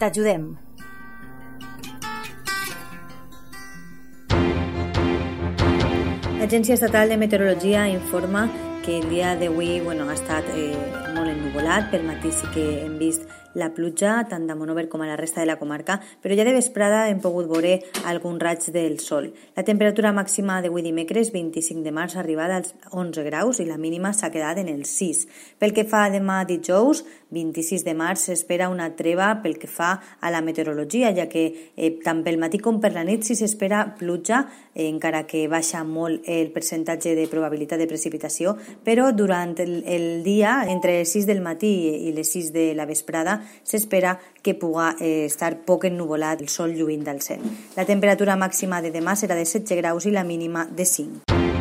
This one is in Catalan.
t'ajudem. L'Agència Estatal de Meteorologia informa que el dia d'avui bueno, ha estat eh, molt ennuvolat, per matí sí que hem vist la pluja tant de Monover com a la resta de la comarca, però ja de vesprada hem pogut veure algun raig del sol. La temperatura màxima d'avui dimecres, 25 de març, ha arribat als 11 graus i la mínima s'ha quedat en els 6. Pel que fa a demà dijous, 26 de març, s'espera una treva pel que fa a la meteorologia, ja que eh, tant pel matí com per la nit si s'espera pluja, eh, encara que baixa molt el percentatge de probabilitat de precipitació, però durant el, el dia, entre les 6 del matí i les 6 de la vesprada, s'espera que puga eh, estar poc ennuvolat el sol lluint del cel. La temperatura màxima de demà serà de 7 graus i la mínima de 5.